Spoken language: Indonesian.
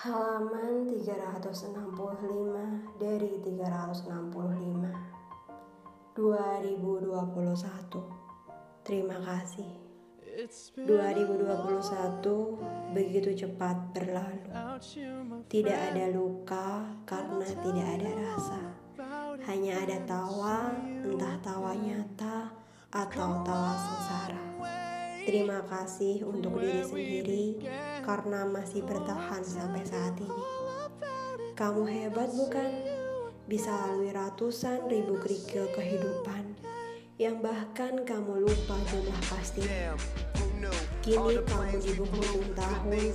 Halaman 365 dari 365 2021 Terima kasih. 2021 begitu cepat berlalu. Tidak ada luka karena tidak ada rasa. Hanya ada tawa, entah tawa nyata atau tawa sengsara. Terima kasih untuk diri sendiri karena masih bertahan sampai saat ini. Kamu hebat bukan? Bisa lalui ratusan ribu kerikil kehidupan yang bahkan kamu lupa jumlah pasti. Kini kamu di penghujung tahun,